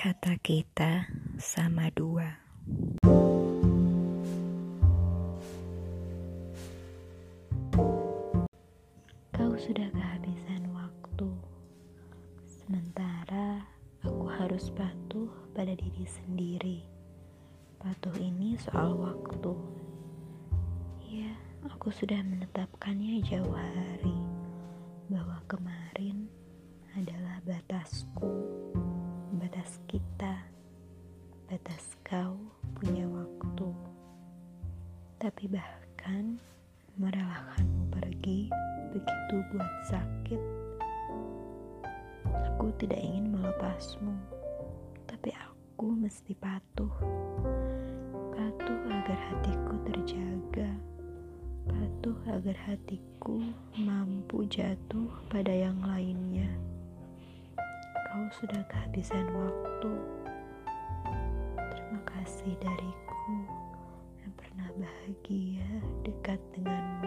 Kata kita sama dua. Kau sudah kehabisan waktu, sementara aku harus patuh pada diri sendiri. Patuh ini soal waktu. Ya, aku sudah menetapkannya jauh hari bahwa kemarin adalah batasku, Tapi bahkan merelakanmu pergi begitu buat sakit. Aku tidak ingin melepasmu, tapi aku mesti patuh. Patuh agar hatiku terjaga. Patuh agar hatiku mampu jatuh pada yang lainnya. Kau sudah kehabisan waktu. Terima kasih dariku bahagia dekat denganmu.